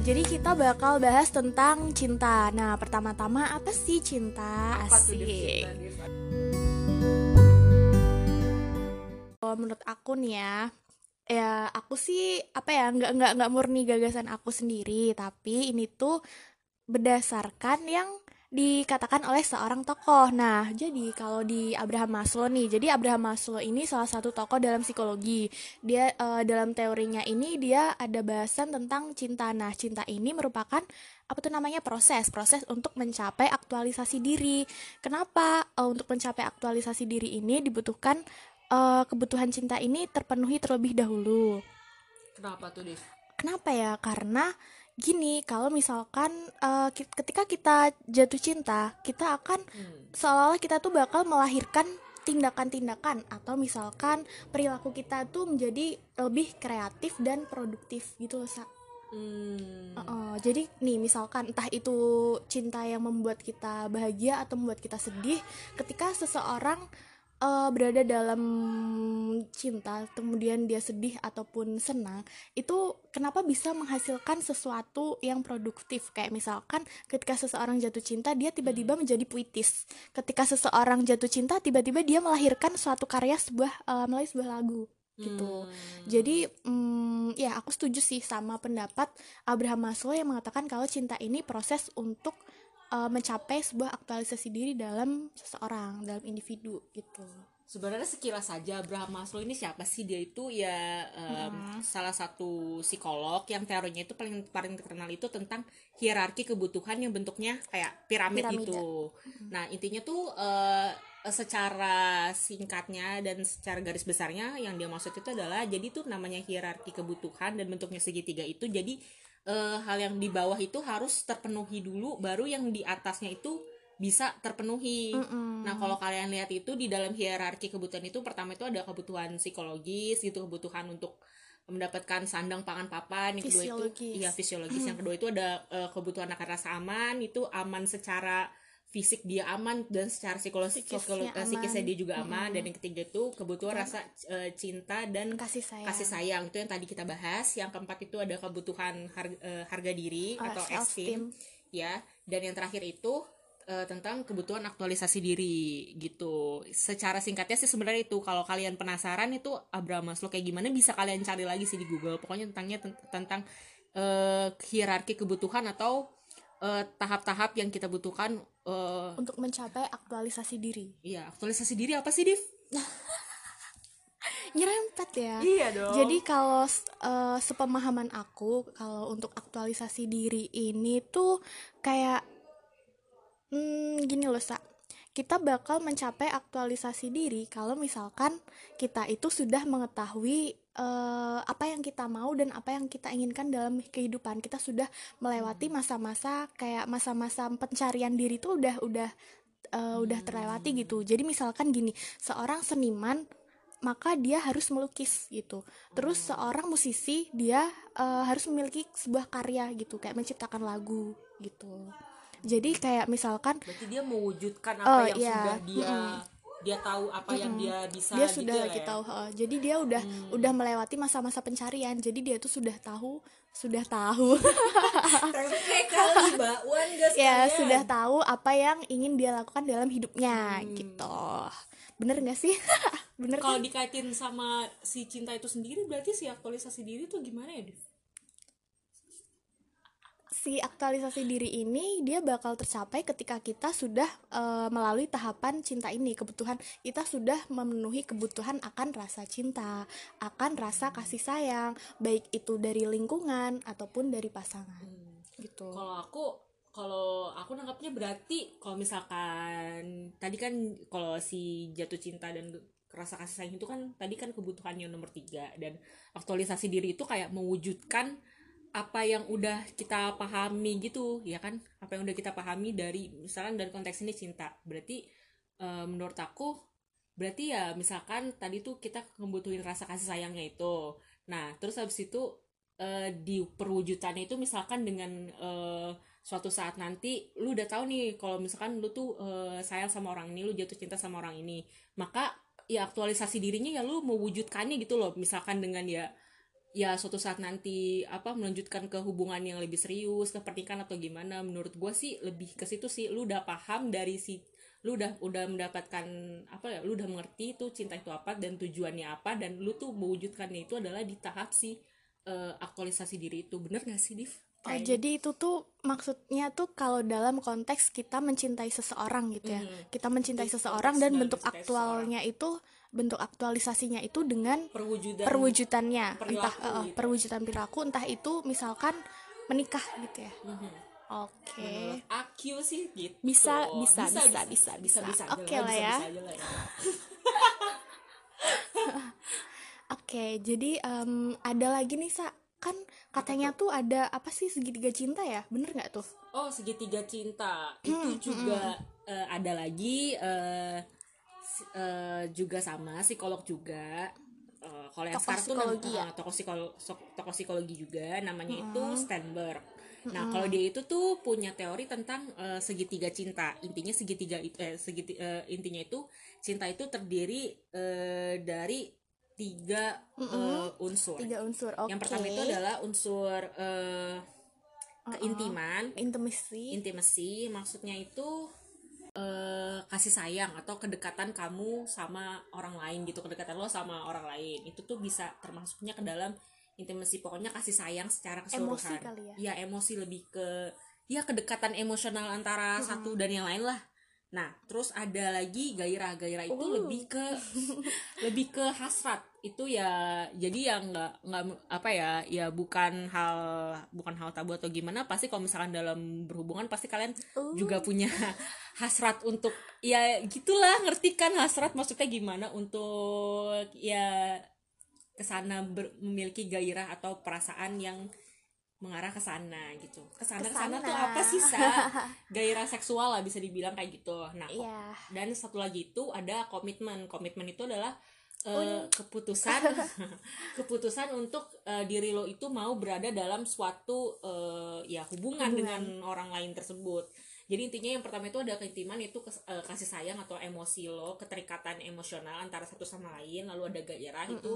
Jadi kita bakal bahas tentang cinta. Nah, pertama-tama apa sih cinta? Apa Asik. cinta? Kalau menurut aku nih ya, ya aku sih apa ya nggak nggak nggak murni gagasan aku sendiri, tapi ini tuh berdasarkan yang dikatakan oleh seorang tokoh. Nah, jadi kalau di Abraham Maslow nih, jadi Abraham Maslow ini salah satu tokoh dalam psikologi. Dia eh, dalam teorinya ini dia ada bahasan tentang cinta. Nah, cinta ini merupakan apa tuh namanya proses, proses untuk mencapai aktualisasi diri. Kenapa Eh, untuk mencapai aktualisasi diri ini dibutuhkan eh, kebutuhan cinta ini terpenuhi terlebih dahulu. Kenapa tuh, Dev? Kenapa ya? Karena gini, kalau misalkan ki- ketika kita jatuh cinta, kita akan Hmm. seolah-olah kita tuh bakal melahirkan tindakan-tindakan atau misalkan perilaku kita tuh menjadi lebih kreatif dan produktif gitu loh, Sa. Hmm. Heeh, jadi nih misalkan entah itu cinta yang membuat kita bahagia atau membuat kita sedih, ketika seseorang eh, berada dalam cinta, kemudian dia sedih ataupun senang, itu kenapa bisa menghasilkan sesuatu yang produktif? Kayak misalkan ketika seseorang jatuh cinta, dia tiba-tiba menjadi puitis. Ketika seseorang jatuh cinta, tiba-tiba dia melahirkan suatu karya sebuah eh, melalui sebuah lagu gitu. Hmm. Jadi, mm, ya aku setuju sih sama pendapat Abraham Maslow yang mengatakan kalau cinta ini proses untuk uh, mencapai sebuah aktualisasi diri dalam seseorang, dalam individu gitu. Sebenarnya sekilas saja Abraham Maslow ini siapa sih dia itu ya em, Hmm. salah satu psikolog yang teorinya itu paling paling terkenal itu tentang hierarki kebutuhan yang bentuknya kayak piramid Piramida. itu. Nah intinya tuh eh, secara singkatnya dan secara garis besarnya yang dia maksud itu adalah jadi tuh namanya hierarki kebutuhan dan bentuknya segitiga itu jadi eh, hal yang di bawah itu harus terpenuhi dulu baru yang di atasnya itu bisa terpenuhi. Mm-mm. Nah, kalau kalian lihat itu di dalam hierarki kebutuhan itu pertama itu ada kebutuhan psikologis gitu, kebutuhan untuk mendapatkan sandang pangan papan, yang kedua itu Fisiologis. iya fisiologis, yang kedua itu ada eh, kebutuhan akan rasa aman, itu aman secara fisik dia aman dan secara psikologis Psikisnya psikolo- eh, psikisnya dia juga aman. Dan yang ketiga itu kebutuhan rasa eh, cinta dan kasih sayang. kasih sayang. Itu yang tadi kita bahas. Yang keempat itu ada kebutuhan harga, eh, harga diri Uh, atau esteem. Ya. Dan yang terakhir itu tentang kebutuhan aktualisasi diri gitu. Secara singkatnya sih sebenarnya itu. Kalau kalian penasaran itu Abraham Maslow kayak gimana bisa kalian cari lagi sih di Google. Pokoknya tentangnya ten- tentang eh, hierarki kebutuhan atau tahap-tahap yang kita butuhkan eh Untuk mencapai aktualisasi diri. iya aktualisasi diri apa sih Div? Nyerempet ya. Iya dong Jadi kalau uh, sepemahaman aku kalau untuk aktualisasi diri ini tuh kayak hmm, gini loh sa kita bakal mencapai aktualisasi diri kalau misalkan kita itu sudah mengetahui eh, apa yang kita mau dan apa yang kita inginkan dalam kehidupan. Kita sudah melewati masa-masa kayak masa-masa pencarian diri tuh udah udah eh, udah terlewati gitu. Jadi misalkan gini seorang seniman maka dia harus melukis gitu. Terus seorang musisi dia eh, harus memiliki sebuah karya gitu, kayak menciptakan lagu gitu. Jadi kayak misalkan berarti dia mewujudkan apa yang iya. sudah dia dia tahu apa yang dia bisa dia gitu sudah ya, lagi ya? tahu, heeh. jadi dia udah udah melewati masa-masa pencarian. Jadi dia tuh sudah tahu, sudah tahu, kali mbak Wan gas ya sudah tahu apa yang ingin dia lakukan dalam hidupnya gitu. Bener gak sih? Bener kalau kan? dikaitin sama si cinta itu sendiri berarti si aktualisasi diri tuh gimana ya Div? Si aktualisasi diri ini dia bakal tercapai ketika kita sudah eh, melalui tahapan cinta ini. Kebutuhan kita sudah memenuhi kebutuhan akan rasa cinta akan rasa kasih sayang baik itu dari lingkungan ataupun dari pasangan. Gitu. Kalau aku kalau aku nangkapnya berarti kalau misalkan tadi kan kalau si jatuh cinta dan rasa kasih sayang itu kan tadi kan kebutuhannya nomor tiga dan aktualisasi diri itu kayak mewujudkan apa yang udah kita pahami gitu ya kan? Apa yang udah kita pahami dari misalkan dari konteks ini cinta. Berarti eh, menurut aku berarti ya misalkan tadi tuh kita ngebutuhin rasa kasih sayangnya itu. Nah terus habis itu eh, di perwujudannya itu misalkan dengan eh, suatu saat nanti lu udah tahu nih kalau misalkan lu tuh eh, sayang sama orang ini lu jatuh cinta sama orang ini. Maka ya aktualisasi dirinya ya lu mewujudkannya gitu loh. Misalkan dengan ya ya suatu saat nanti apa melanjutkan ke hubungan yang lebih serius ke pernikahan atau gimana menurut gue sih lebih ke situ sih lu udah paham dari si lu udah udah mendapatkan apa ya lu udah mengerti tuh cinta itu apa dan tujuannya apa dan lu tuh mewujudkannya itu adalah di tahap si uh, aktualisasi diri itu bener gak sih Div? Oh jadi itu tuh maksudnya tuh kalau dalam konteks kita mencintai seseorang gitu ya mm. kita mencintai itu seseorang dan bentuk aktualnya seseorang. itu bentuk aktualisasinya itu dengan perwujudan perwujudannya entah uh, gitu. perwujudan perilaku entah itu misalkan menikah gitu ya mm-hmm. oke okay. aku sih gitu bisa bisa bisa bisa bisa, bisa, bisa. oke okay lah ya, ya. oke okay, jadi um, ada lagi nih sa kan katanya tuh ada apa sih segitiga cinta ya bener nggak tuh oh segitiga cinta itu hmm, juga hmm. Uh, ada lagi uh, uh, juga sama psikolog juga uh, kalau yang sekarang tuh uh, ya? toko psikolog toko psikologi juga namanya hmm. itu Stenberg nah hmm. kalau dia itu tuh punya teori tentang uh, segitiga cinta intinya segitiga eh, segiti, uh, intinya itu cinta itu terdiri uh, dari tiga mm -hmm. uh, unsur. Tiga unsur. Okay. Yang pertama itu adalah unsur uh, keintiman, intimacy. Intimacy maksudnya itu uh, kasih sayang atau kedekatan kamu sama orang lain gitu, kedekatan lo sama orang lain. Itu tuh bisa termasuknya ke dalam intimacy. Pokoknya kasih sayang secara keseluruhan. Emosi kali ya. Ya, emosi lebih ke ya kedekatan emosional antara hmm. satu dan yang lain lah Nah, terus ada lagi gairah-gairah itu uh. lebih ke lebih ke hasrat. Itu ya jadi yang nggak nggak apa ya, ya bukan hal bukan hal tabu atau gimana, pasti kalau misalkan dalam berhubungan pasti kalian uh. juga punya hasrat untuk ya gitulah, ngerti kan hasrat maksudnya gimana untuk ya ke sana memiliki gairah atau perasaan yang mengarah ke sana gitu. Ke sana ke sana tuh apa sih sa? Gairah seksual lah bisa dibilang kayak gitu. Nah yeah. dan satu lagi itu ada komitmen. Komitmen itu adalah uh, keputusan keputusan untuk uh, diri lo itu mau berada dalam suatu uh, ya hubungan, hubungan. dengan orang lain tersebut jadi intinya yang pertama itu ada keintiman itu uh, kasih sayang atau emosi lo keterikatan emosional antara satu sama lain lalu ada gairah mm -hmm. itu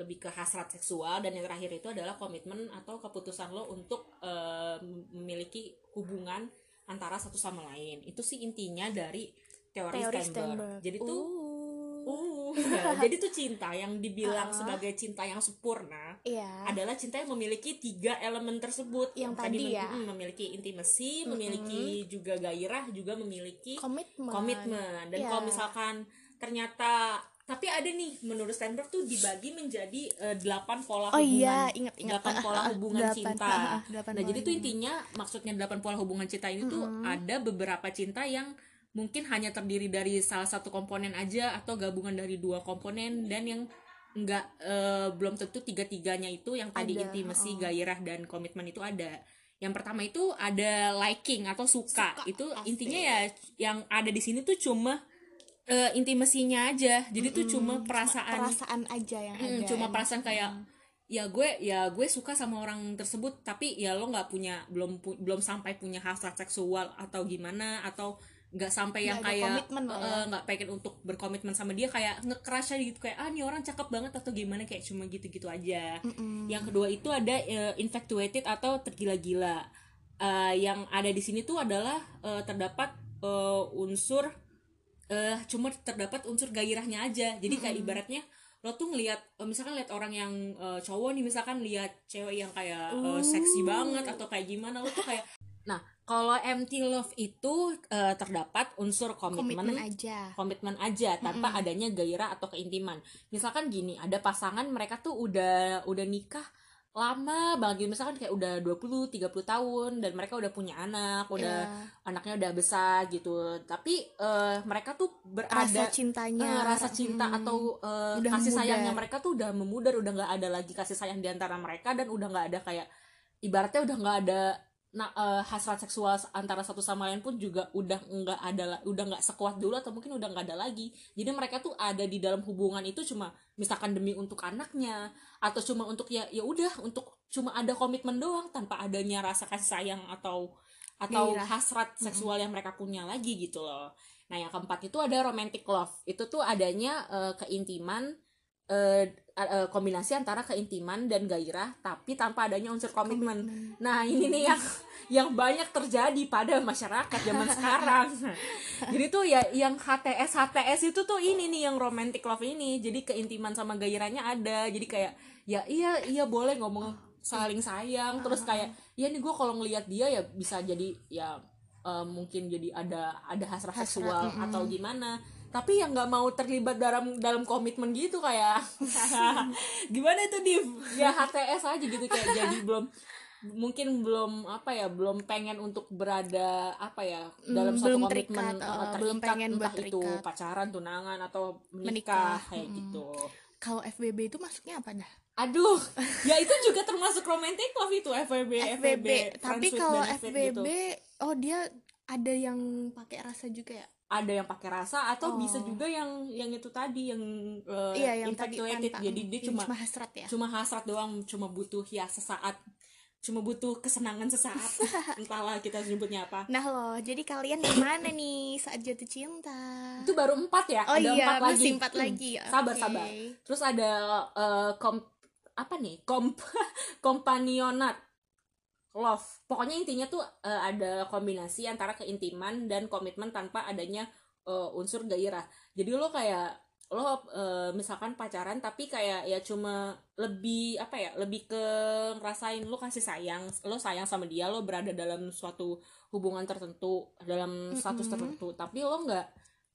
lebih ke hasrat seksual dan yang terakhir itu adalah komitmen atau keputusan lo untuk uh, memiliki hubungan antara satu sama lain itu sih intinya dari teori, teori Stenberg. Stenberg. jadi tuh uh ya, jadi tuh cinta yang dibilang uh, sebagai cinta yang sempurna yeah. adalah cinta yang memiliki tiga elemen tersebut yang, tadi, ya hmm, memiliki intimasi mm-hmm. memiliki juga gairah juga memiliki komitmen komitmen dan yeah. kalau misalkan ternyata tapi ada nih menurut Steinberg tuh dibagi menjadi uh, delapan pola oh, hubungan iya, ingat, ingat. delapan pola hubungan delapan, cinta uh, delapan nah jadi tuh intinya maksudnya delapan pola hubungan cinta ini mm -hmm. tuh ada beberapa cinta yang mungkin hanya terdiri dari salah satu komponen aja atau gabungan dari dua komponen dan yang enggak uh, belum tentu tiga-tiganya itu yang tadi ada, intimasi, oh. gairah dan komitmen itu ada. Yang pertama itu ada liking atau suka. suka itu pasti. intinya ya yang ada di sini tuh cuma uh, intimasinya aja. Jadi mm -hmm. tuh cuma perasaan cuma perasaan aja yang mm, ada. Cuma perasaan kayak mm. ya gue ya gue suka sama orang tersebut tapi ya lo nggak punya belum pu belum sampai punya hasrat seksual atau gimana atau nggak sampai yang gak kayak ya. Eh, nggak uh, pengen untuk berkomitmen sama dia kayak ngekerasa gitu kayak ah nih orang cakep banget atau gimana kayak cuma gitu-gitu aja mm -mm. yang kedua itu ada uh, infatuated atau tergila-gila uh, yang ada di sini tuh adalah uh, terdapat uh, unsur uh, cuma terdapat unsur gairahnya aja jadi kayak mm -mm. ibaratnya lo tuh ngelihat misalkan lihat orang yang uh, cowok nih misalkan lihat cewek yang kayak uh, seksi banget atau kayak gimana lo tuh kayak nah kalau empty love itu uh, terdapat unsur komitmen, komitmen aja, komitmen aja tanpa mm -hmm. adanya gairah atau keintiman. Misalkan gini, ada pasangan mereka tuh udah udah nikah lama banget gitu misalkan kayak udah 20 30 tahun dan mereka udah punya anak, udah yeah. anaknya udah besar gitu. Tapi uh, mereka tuh berada rasa cintanya, uh, rasa cinta hmm, atau uh, kasih sayangnya mereka tuh udah memudar, udah nggak ada lagi kasih sayang di antara mereka dan udah nggak ada kayak ibaratnya udah nggak ada nah uh, hasrat seksual antara satu sama lain pun juga udah nggak ada udah nggak sekuat dulu atau mungkin udah nggak ada lagi. Jadi mereka tuh ada di dalam hubungan itu cuma misalkan demi untuk anaknya atau cuma untuk ya ya udah untuk cuma ada komitmen doang tanpa adanya rasa kasih sayang atau atau Gairah. hasrat seksual yang mereka punya lagi gitu loh. Nah yang keempat itu ada romantic love. Itu tuh adanya uh, keintiman eh, eh, kombinasi antara keintiman dan gairah tapi tanpa adanya unsur komitmen. Nah, ini nih yang yang banyak terjadi pada masyarakat zaman sekarang. Jadi tuh ya yang HTS HTS itu tuh ini nih yang romantic love ini. Jadi keintiman sama gairahnya ada. Jadi kayak ya iya iya boleh ngomong saling sayang terus kayak ya nih gue kalau ngelihat dia ya bisa jadi ya eh, mungkin jadi ada ada hasrat Hasrat, seksual mm-mm. atau gimana tapi yang nggak mau terlibat dalam dalam komitmen gitu kayak gimana itu div? Ya HTS aja gitu kayak jadi belum mungkin belum apa ya belum pengen untuk berada apa ya dalam Mm, suatu belum komitmen terikat, eh, terikat belum pengen entah itu pacaran tunangan atau menikah, Menikah, kayak mm. gitu. Kalau FBB itu masuknya apa dah? Aduh ya itu juga termasuk romantic love itu FBB tapi friends with kalau FBB gitu. oh dia ada yang pakai rasa juga ya ada yang pakai rasa atau Oh. bisa juga yang yang itu tadi yang uh, iya yang infatuated. jadi dia cuma cuma hasrat ya? cuma hasrat doang cuma butuh ya sesaat cuma butuh kesenangan sesaat. Entahlah kita sebutnya apa. Nah loh jadi kalian di mana nih saat jatuh cinta? Itu baru empat ya? Oh ada iya empat lagi. empat Hmm, lagi sabar Oke. sabar terus ada uh, kom apa nih? Kom kompanionat love. Pokoknya intinya tuh uh, ada kombinasi antara keintiman dan komitmen tanpa adanya uh, unsur gairah. Jadi lo kayak lo uh, misalkan pacaran tapi kayak ya cuma lebih apa ya lebih ke ngerasain lo kasih sayang lo sayang sama dia lo berada dalam suatu hubungan tertentu dalam status Mm-mm. tertentu. Tapi lo nggak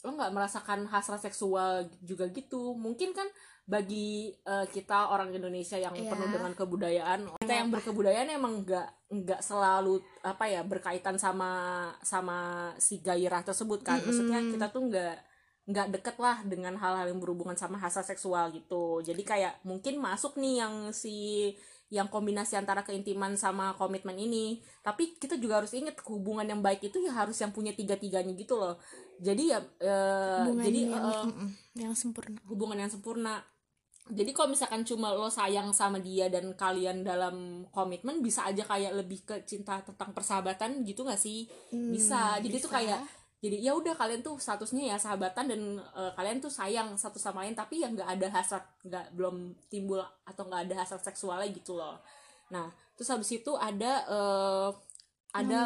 lo nggak merasakan hasrat seksual juga gitu. Mungkin kan bagi eh, kita orang Indonesia yang Iya. penuh dengan kebudayaan. Kita yang berkebudayaan emang nggak nggak selalu apa ya berkaitan sama sama si gairah tersebut kan. Maksudnya Mm-mm. kita tuh nggak nggak deket lah dengan hal-hal yang berhubungan sama hasrat seksual gitu. Jadi kayak mungkin masuk nih yang si yang kombinasi antara keintiman sama komitmen ini. Tapi kita juga harus ingat hubungan yang baik itu ya harus yang punya tiga tiganya gitu loh. Jadi ya hubungan jadi yang, eh, yang sempurna. hubungan yang sempurna jadi kalau misalkan cuma lo sayang sama dia dan kalian dalam komitmen bisa aja kayak lebih ke cinta tentang persahabatan gitu gak sih Hmm, bisa jadi tuh bisa. kayak jadi ya udah kalian tuh statusnya ya sahabatan dan eh, kalian tuh sayang satu sama lain tapi ya nggak ada hasrat nggak belum timbul atau nggak ada hasrat seksualnya gitu loh nah terus habis itu ada eh, ada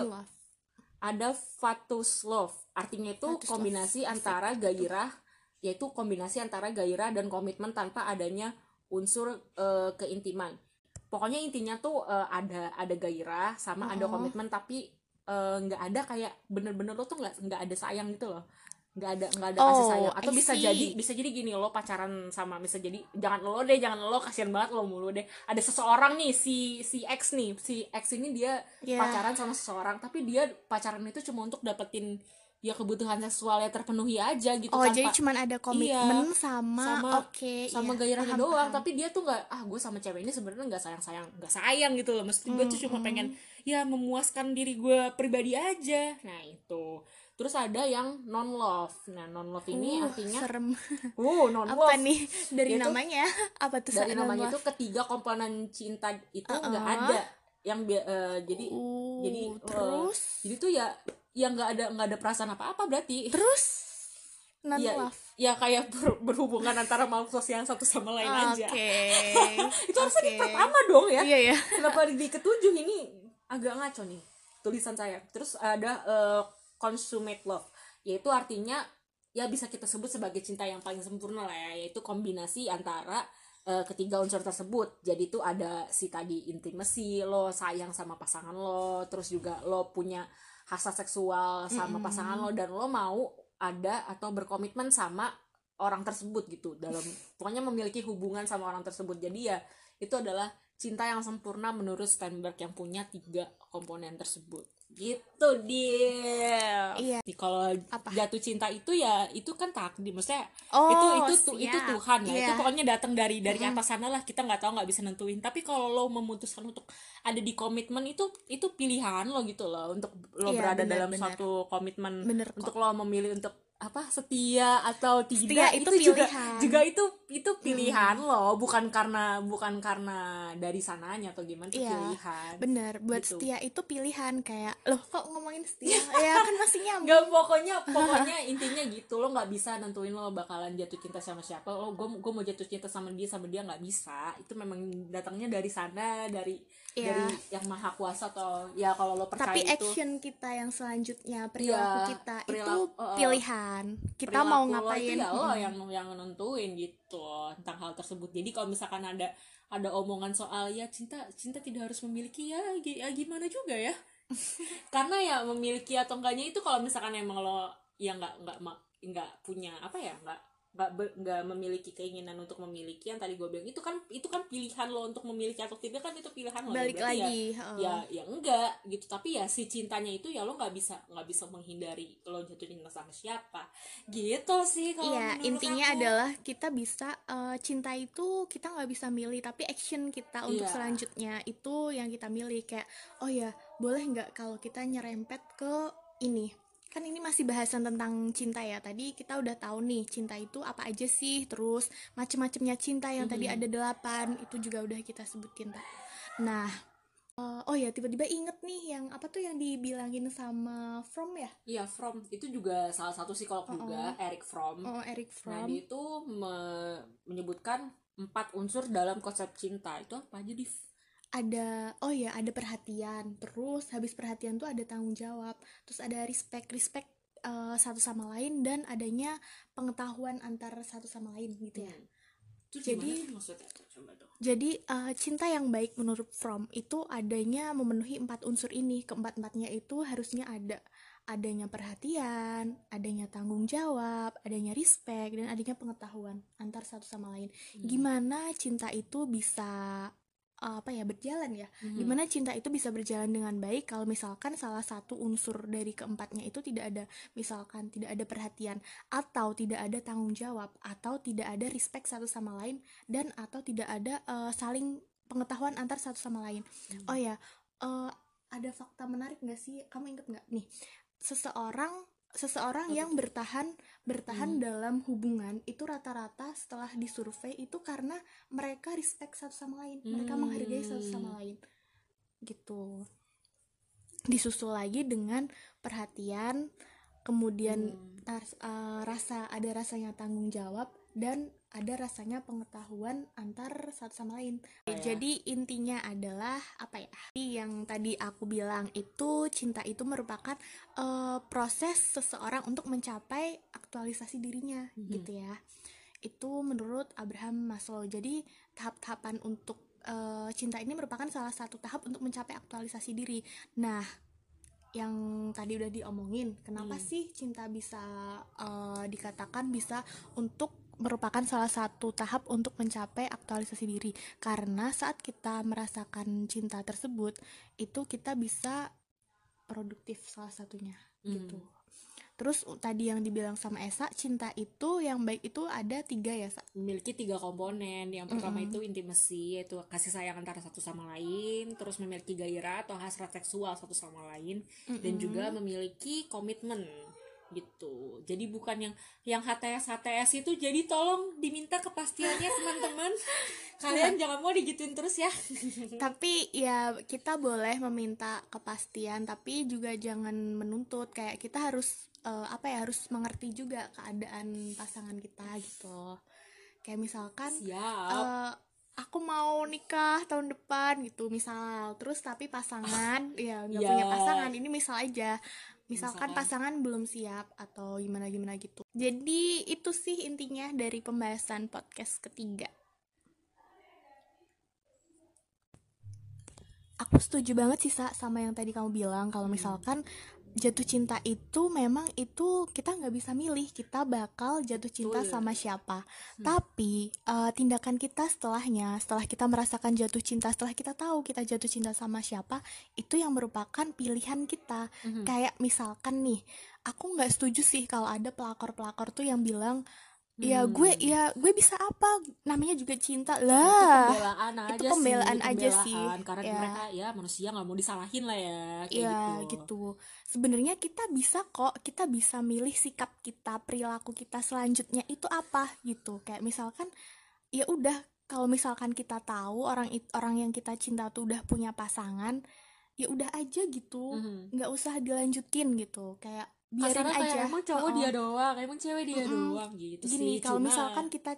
ada fatus love artinya itu Fatus love. kombinasi Asik. antara gairah yaitu kombinasi antara gairah dan komitmen tanpa adanya unsur eh, keintiman pokoknya intinya tuh eh, ada ada gairah sama ada Oh. komitmen tapi eh, nggak ada kayak bener-bener lo tuh nggak nggak ada sayang gitu loh nggak ada nggak ada kasih Oh, sayang atau I bisa see. jadi bisa jadi gini lo pacaran sama bisa jadi jangan lo deh jangan lo kasihan banget lo mulu deh ada seseorang nih si si X nih si X ini dia Ya. pacaran sama seseorang tapi dia pacaran itu cuma untuk dapetin ya kebutuhan seksualnya terpenuhi aja gitu oh tanpa jadi cuman ada komitmen sama, Sama- oke sama iya, gairahnya paham, doang. paham. tapi dia tuh nggak ah gue sama cewek ini sebenarnya nggak sayang sayang nggak sayang gitu loh. Mesti gue tuh cuma Mm-mm. pengen ya memuaskan diri gue pribadi aja. Nah itu. Terus ada yang non love nah non love ini Uh, artinya serem. Oh non apa love nih? Dari Itu- namanya? Apa tuh dari namanya itu ketiga komponen cinta itu nggak Uh-uh. ada. Yang eh, jadi Uh, jadi, eh, terus? jadi tuh ya yang nggak ada nggak ada perasaan apa apa berarti. Terus? Non Iya, love. ya kayak ber- berhubungan antara makhluk sosial satu sama lain aja. Oke. Itu harusnya di pertama dong ya. Iya ya kenapa di ketujuh ini agak ngaco nih tulisan saya. Terus ada eh, consummate love. Yaitu artinya ya bisa kita sebut sebagai cinta yang paling sempurna lah ya. Yaitu kombinasi antara eh, ketiga unsur tersebut. Jadi itu ada si tadi intimacy lo sayang sama pasangan lo terus juga lo punya hasrat seksual sama Mm-mm. pasangan lo dan lo mau ada atau berkomitmen sama orang tersebut gitu dalam pokoknya memiliki hubungan sama orang tersebut jadi ya itu adalah cinta yang sempurna menurut Steinberg yang punya tiga komponen tersebut gitu dia Iya. kalau jatuh cinta itu ya itu kan takdir. Maksudnya oh itu itu tu- itu. Tuhan ya. Itu Iya. pokoknya datang dari dari atas sana lah. Kita nggak tahu nggak bisa nentuin. Tapi kalau lo memutuskan untuk ada di komitmen itu itu pilihan lo gitu loh. Untuk lo Iya, berada benar, dalam benar. suatu komitmen. Bener kok. Untuk lo memilih untuk apa setia atau tidak Setia itu juga pilihan. juga itu itu pilihan lo bukan karena bukan karena dari sananya atau gimana itu Iya, pilihan. bener. Buat Gitu. setia itu pilihan. Kayak loh kok ngomongin setia? Ya kan masih nyambung. Gak pokoknya pokoknya intinya gitu. Lo nggak bisa nentuin lo bakalan jatuh cinta sama siapa. Lo gue gue mau jatuh cinta sama dia sama dia nggak bisa. Itu memang datangnya dari sana dari Iya. dari yang maha kuasa atau ya kalau lo percaya tapi itu action kita yang selanjutnya perilaku Iya, kita itu perilaku- uh, uh. pilihan kita perilaku mau lo ngapain itu ya lo yang yang nentuin gitu tentang hal tersebut jadi kalau misalkan ada ada omongan soal ya cinta cinta tidak harus memiliki ya, ya gimana juga ya karena ya memiliki atau enggaknya itu kalau misalkan emang lo ya nggak nggak nggak punya apa ya nggak nggak memiliki keinginan untuk memiliki yang tadi gue bilang itu kan itu kan pilihan lo untuk memiliki atau tidak kan itu pilihan lo ya. balik Berarti ya- lagi heeh. ya ya enggak gitu tapi ya si cintanya itu ya lo nggak bisa nggak bisa menghindari lo jatuh cinta sama siapa gitu sih kalau Iya, menurut intinya aku. adalah kita bisa eh, cinta itu kita nggak bisa milih, tapi action kita untuk Iya. selanjutnya itu yang kita milih kayak oh ya boleh nggak kalau kita nyerempet ke ini kan ini masih bahasan tentang cinta ya. Tadi kita udah tahu nih cinta itu apa aja sih? Terus macem-macemnya cinta yang tadi Mhm. ada delapan itu juga udah kita sebutin tak nah eh, oh ya tiba-tiba inget nih yang apa tuh yang dibilangin sama From ya? Iya from. Itu juga salah satu psikolog juga Eric Fromm oh Eric nah From. dia itu me- menyebutkan empat unsur dalam konsep cinta. Itu apa aja Div? Ada oh ya ada perhatian. Terus habis perhatian tuh ada tanggung jawab. Terus ada respect respect eh, satu sama lain dan adanya pengetahuan antar satu sama lain gitu ya. Hmm. Itu Jadi- jadi eh, cinta yang baik menurut From itu adanya memenuhi empat unsur ini. Keempat empatnya itu harusnya ada adanya perhatian adanya tanggung jawab adanya respect dan adanya pengetahuan antar satu sama lain. Hmm. gimana cinta itu bisa apa ya berjalan ya Mhm. Gimana cinta itu bisa berjalan dengan baik kalau misalkan salah satu unsur dari keempatnya itu tidak ada, misalkan tidak ada perhatian atau tidak ada tanggung jawab atau tidak ada respect satu sama lain dan atau tidak ada eh, saling pengetahuan antar satu sama lain. Hmm. Oh ya, eh, ada fakta menarik nggak sih? Kamu inget nggak nih? Seseorang seseorang yang bertahan bertahan Hmm. dalam hubungan itu rata-rata setelah disurvei itu karena mereka respect satu sama lain, mereka Hmm. menghargai satu sama lain gitu disusul lagi dengan perhatian kemudian Hmm. eh, rasa ada rasanya tanggung jawab dan ada rasanya pengetahuan antar satu sama lain ya? jadi intinya adalah apa ya yang tadi aku bilang itu cinta itu merupakan eh, proses seseorang untuk mencapai aktualisasi dirinya Mhm. gitu ya itu menurut Abraham Maslow jadi tahap-tahapan untuk eh, cinta ini merupakan salah satu tahap untuk mencapai aktualisasi diri nah yang tadi udah diomongin kenapa Hmm. sih cinta bisa eh, dikatakan bisa untuk merupakan salah satu tahap untuk mencapai aktualisasi diri karena saat kita merasakan cinta tersebut itu kita bisa produktif salah satunya Hmm. gitu terus tadi yang dibilang sama Esa cinta itu yang baik itu ada tiga ya Sa? memiliki tiga komponen yang pertama Mm-mm. itu intimasi yaitu kasih sayang antara satu sama lain terus memiliki gairah atau hasrat seksual satu sama lain dan Mm-mm. juga memiliki komitmen gitu. Jadi bukan yang yang HTS HTS itu jadi tolong diminta kepastiannya teman-teman. Kalian jangan mau digituin terus ya. Tapi ya kita boleh meminta kepastian tapi juga jangan menuntut. Kayak kita harus eh, apa ya harus mengerti juga keadaan pasangan kita gitu. Kayak misalkan siap. eh, aku mau nikah tahun depan gitu misal. Terus tapi pasangan ya nggak Ya. punya pasangan ini misal aja misalkan Misalkan. pasangan belum siap atau gimana gimana gitu jadi itu sih intinya dari pembahasan podcast ketiga aku setuju banget sih Sa, sama yang tadi kamu bilang kalau Hmm. misalkan jatuh cinta itu memang itu kita nggak bisa milih kita bakal jatuh cinta Betul. sama siapa Hmm. tapi eh, tindakan kita setelahnya setelah kita merasakan jatuh cinta setelah kita tahu kita jatuh cinta sama siapa itu yang merupakan pilihan kita Mhm. kayak misalkan nih aku nggak setuju sih kalau ada pelakor-pelakor tuh yang bilang ya Hmm. gue ya gue bisa apa namanya juga cinta itu lah pembelaan itu aja pembelaan sih, aja sih. pembelaan. karena Ya. mereka ya manusia nggak mau disalahin lah ya kayak ya gitu, gitu sebenarnya kita bisa kok kita bisa milih sikap kita perilaku kita selanjutnya itu apa gitu kayak misalkan ya udah kalau misalkan kita tahu orang orang yang kita cinta tuh udah punya pasangan ya udah aja gitu Mhm. nggak usah dilanjutin gitu kayak biarin Kasarnya kayak aja emang cowok Heeh. dia doang emang cewek dia Mm-mm. doang gitu gini sih kalau misalkan kita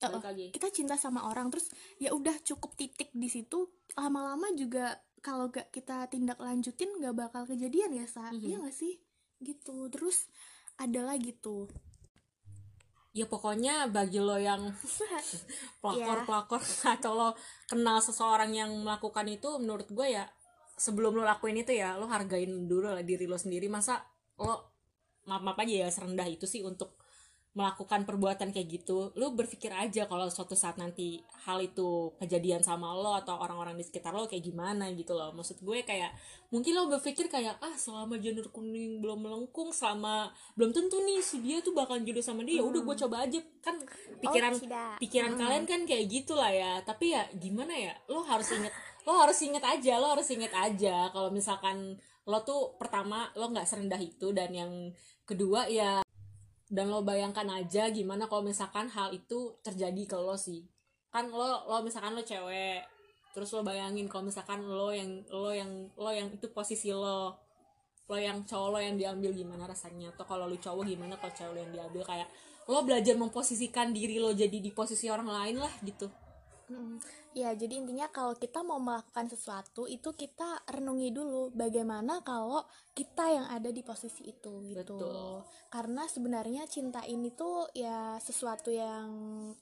lagi. kita cinta sama orang terus ya udah cukup titik di situ lama-lama juga kalau gak kita tindak lanjutin nggak bakal kejadian ya sa Mhm. iya gak sih gitu terus ada lagi tuh ya pokoknya bagi lo yang pelakor Iya. pelakor atau lo kenal seseorang yang melakukan itu menurut gue ya sebelum lo lakuin itu ya lo hargain dulu lah diri lo sendiri masa lo maaf maaf aja ya serendah itu sih untuk melakukan perbuatan kayak gitu. Lo berpikir aja kalau suatu saat nanti hal itu kejadian sama lo atau orang-orang di sekitar lo kayak gimana gitu loh. Maksud gue kayak mungkin lo berpikir kayak ah selama janur kuning belum melengkung selama belum tentu nih si dia tuh bakal jodoh sama dia udah gue coba aja. Kan pikiran Oh, tidak. pikiran kalian kan kayak gitulah ya. Tapi ya gimana ya lo harus inget lo harus inget aja lo harus inget aja kalau misalkan lo tuh pertama lo nggak serendah itu dan yang kedua ya dan lo bayangkan aja gimana kalau misalkan hal itu terjadi ke lo sih. Kan lo lo misalkan lo cewek terus lo bayangin kalau misalkan lo yang lo yang lo yang itu posisi lo. Lo yang cowok lo yang diambil gimana rasanya? Atau kalau lo cowok gimana kalau cewek lo yang diambil? Kayak lo belajar memposisikan diri lo jadi di posisi orang lain lah gitu Ya, jadi intinya kalau kita mau melakukan sesuatu itu kita renungi dulu bagaimana kalau kita yang ada di posisi itu gitu. Betul. Karena sebenarnya cinta ini tuh ya sesuatu yang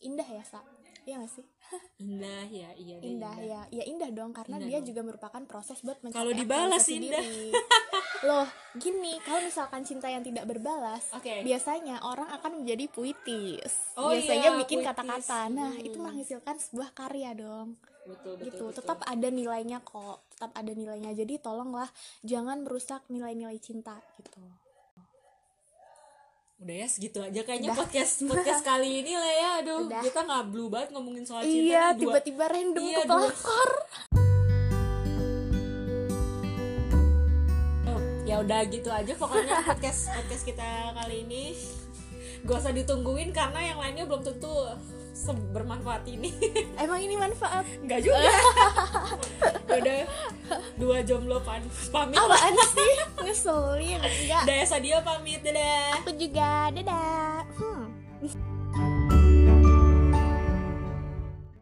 indah ya, Sa. Iya gak sih? indah ya iya deh, Indah, ya. Ya indah dong karena Indah dia dong. juga merupakan proses buat mencapai Kalau dibalas indah. Loh, gini, kalau misalkan cinta yang tidak berbalas, Oke. biasanya orang akan menjadi puitis. Oh biasanya iya, bikin kata-kata. Nah, Hmm. itu menghasilkan sebuah karya dong betul betul, gitu betul. tetap ada nilainya kok tetap ada nilainya jadi tolonglah jangan merusak nilai-nilai cinta gitu udah ya segitu aja kayaknya Udah. podcast podcast kali ini lah ya aduh Udah. kita nggak blue banget ngomongin soal cinta iya tiba-tiba random Iya, ke dua- pelakor ya udah gitu aja pokoknya podcast podcast kita kali ini. Gak usah ditungguin karena yang lainnya belum tentu bermanfaat ini. Emang ini manfaat? Nggak juga. Udah dua jomblo pan pamit. Apaan sih? Ngeselin enggak. Daya Sadia pamit dadah. Aku juga dadah. Hmm